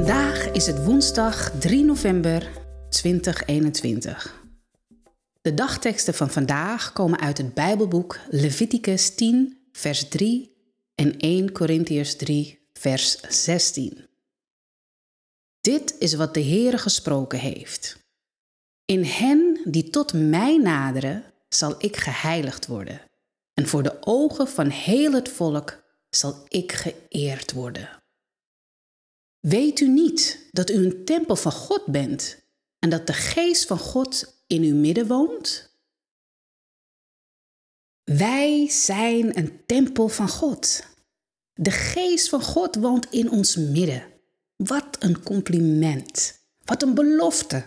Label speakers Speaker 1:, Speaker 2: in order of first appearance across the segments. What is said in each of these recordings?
Speaker 1: Vandaag is het woensdag 3 november 2021. De dagteksten van vandaag komen uit het Bijbelboek Leviticus 10, vers 3 en 1 Corinthiërs 3, vers 16. Dit is wat de Heere gesproken heeft. In hen die tot mij naderen, zal ik geheiligd worden. En voor de ogen van heel het volk zal ik geëerd worden. Weet u niet dat u een tempel van God bent en dat de geest van God in uw midden woont? Wij zijn een tempel van God. De geest van God woont in ons midden. Wat een compliment. Wat een belofte.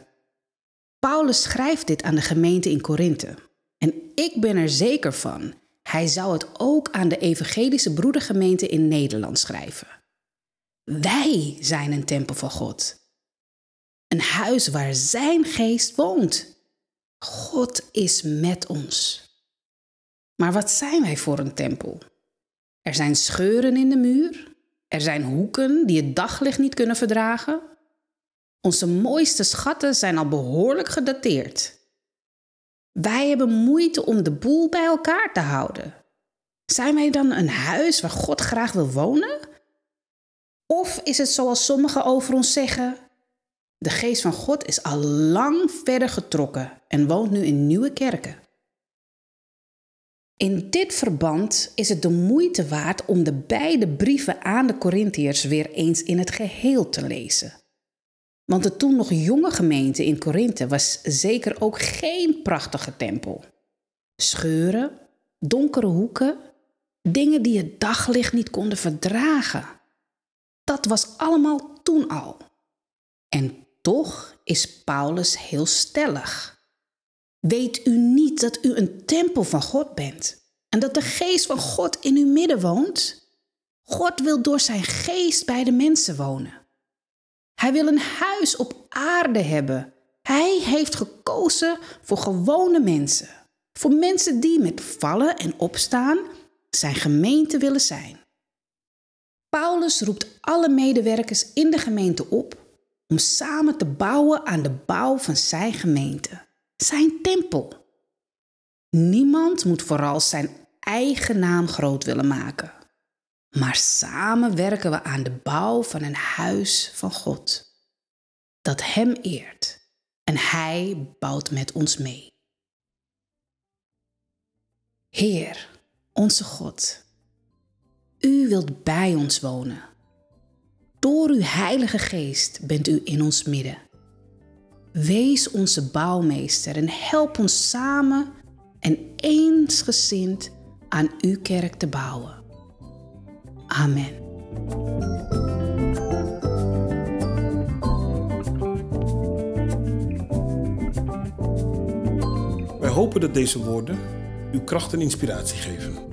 Speaker 1: Paulus schrijft dit aan de gemeente in Korinthe. En ik ben er zeker van, hij zou het ook aan de evangelische broedergemeente in Nederland schrijven. Wij zijn een tempel van God. Een huis waar Zijn geest woont. God is met ons. Maar wat zijn wij voor een tempel? Er zijn scheuren in de muur. Er zijn hoeken die het daglicht niet kunnen verdragen. Onze mooiste schatten zijn al behoorlijk gedateerd. Wij hebben moeite om de boel bij elkaar te houden. Zijn wij dan een huis waar God graag wil wonen? Of is het zoals sommigen over ons zeggen: de geest van God is al lang verder getrokken en woont nu in nieuwe kerken? In dit verband is het de moeite waard om de beide brieven aan de Corinthiërs weer eens in het geheel te lezen. Want de toen nog jonge gemeente in Korinthe was zeker ook geen prachtige tempel. Scheuren, donkere hoeken, dingen die het daglicht niet konden verdragen. Was allemaal toen al. En toch is Paulus heel stellig. Weet u niet dat u een tempel van God bent en dat de geest van God in uw midden woont? God wil door zijn geest bij de mensen wonen. Hij wil een huis op aarde hebben. Hij heeft gekozen voor gewone mensen. Voor mensen die met vallen en opstaan zijn gemeente willen zijn. Paulus roept alle medewerkers in de gemeente op om samen te bouwen aan de bouw van zijn gemeente, zijn tempel. Niemand moet vooral zijn eigen naam groot willen maken, maar samen werken we aan de bouw van een huis van God, dat Hem eert en Hij bouwt met ons mee. Heer, onze God, u wilt bij ons wonen. Door uw Heilige Geest bent u in ons midden. Wees onze bouwmeester en help ons samen en eensgezind aan uw kerk te bouwen. Amen.
Speaker 2: Wij hopen dat deze woorden uw kracht en inspiratie geven.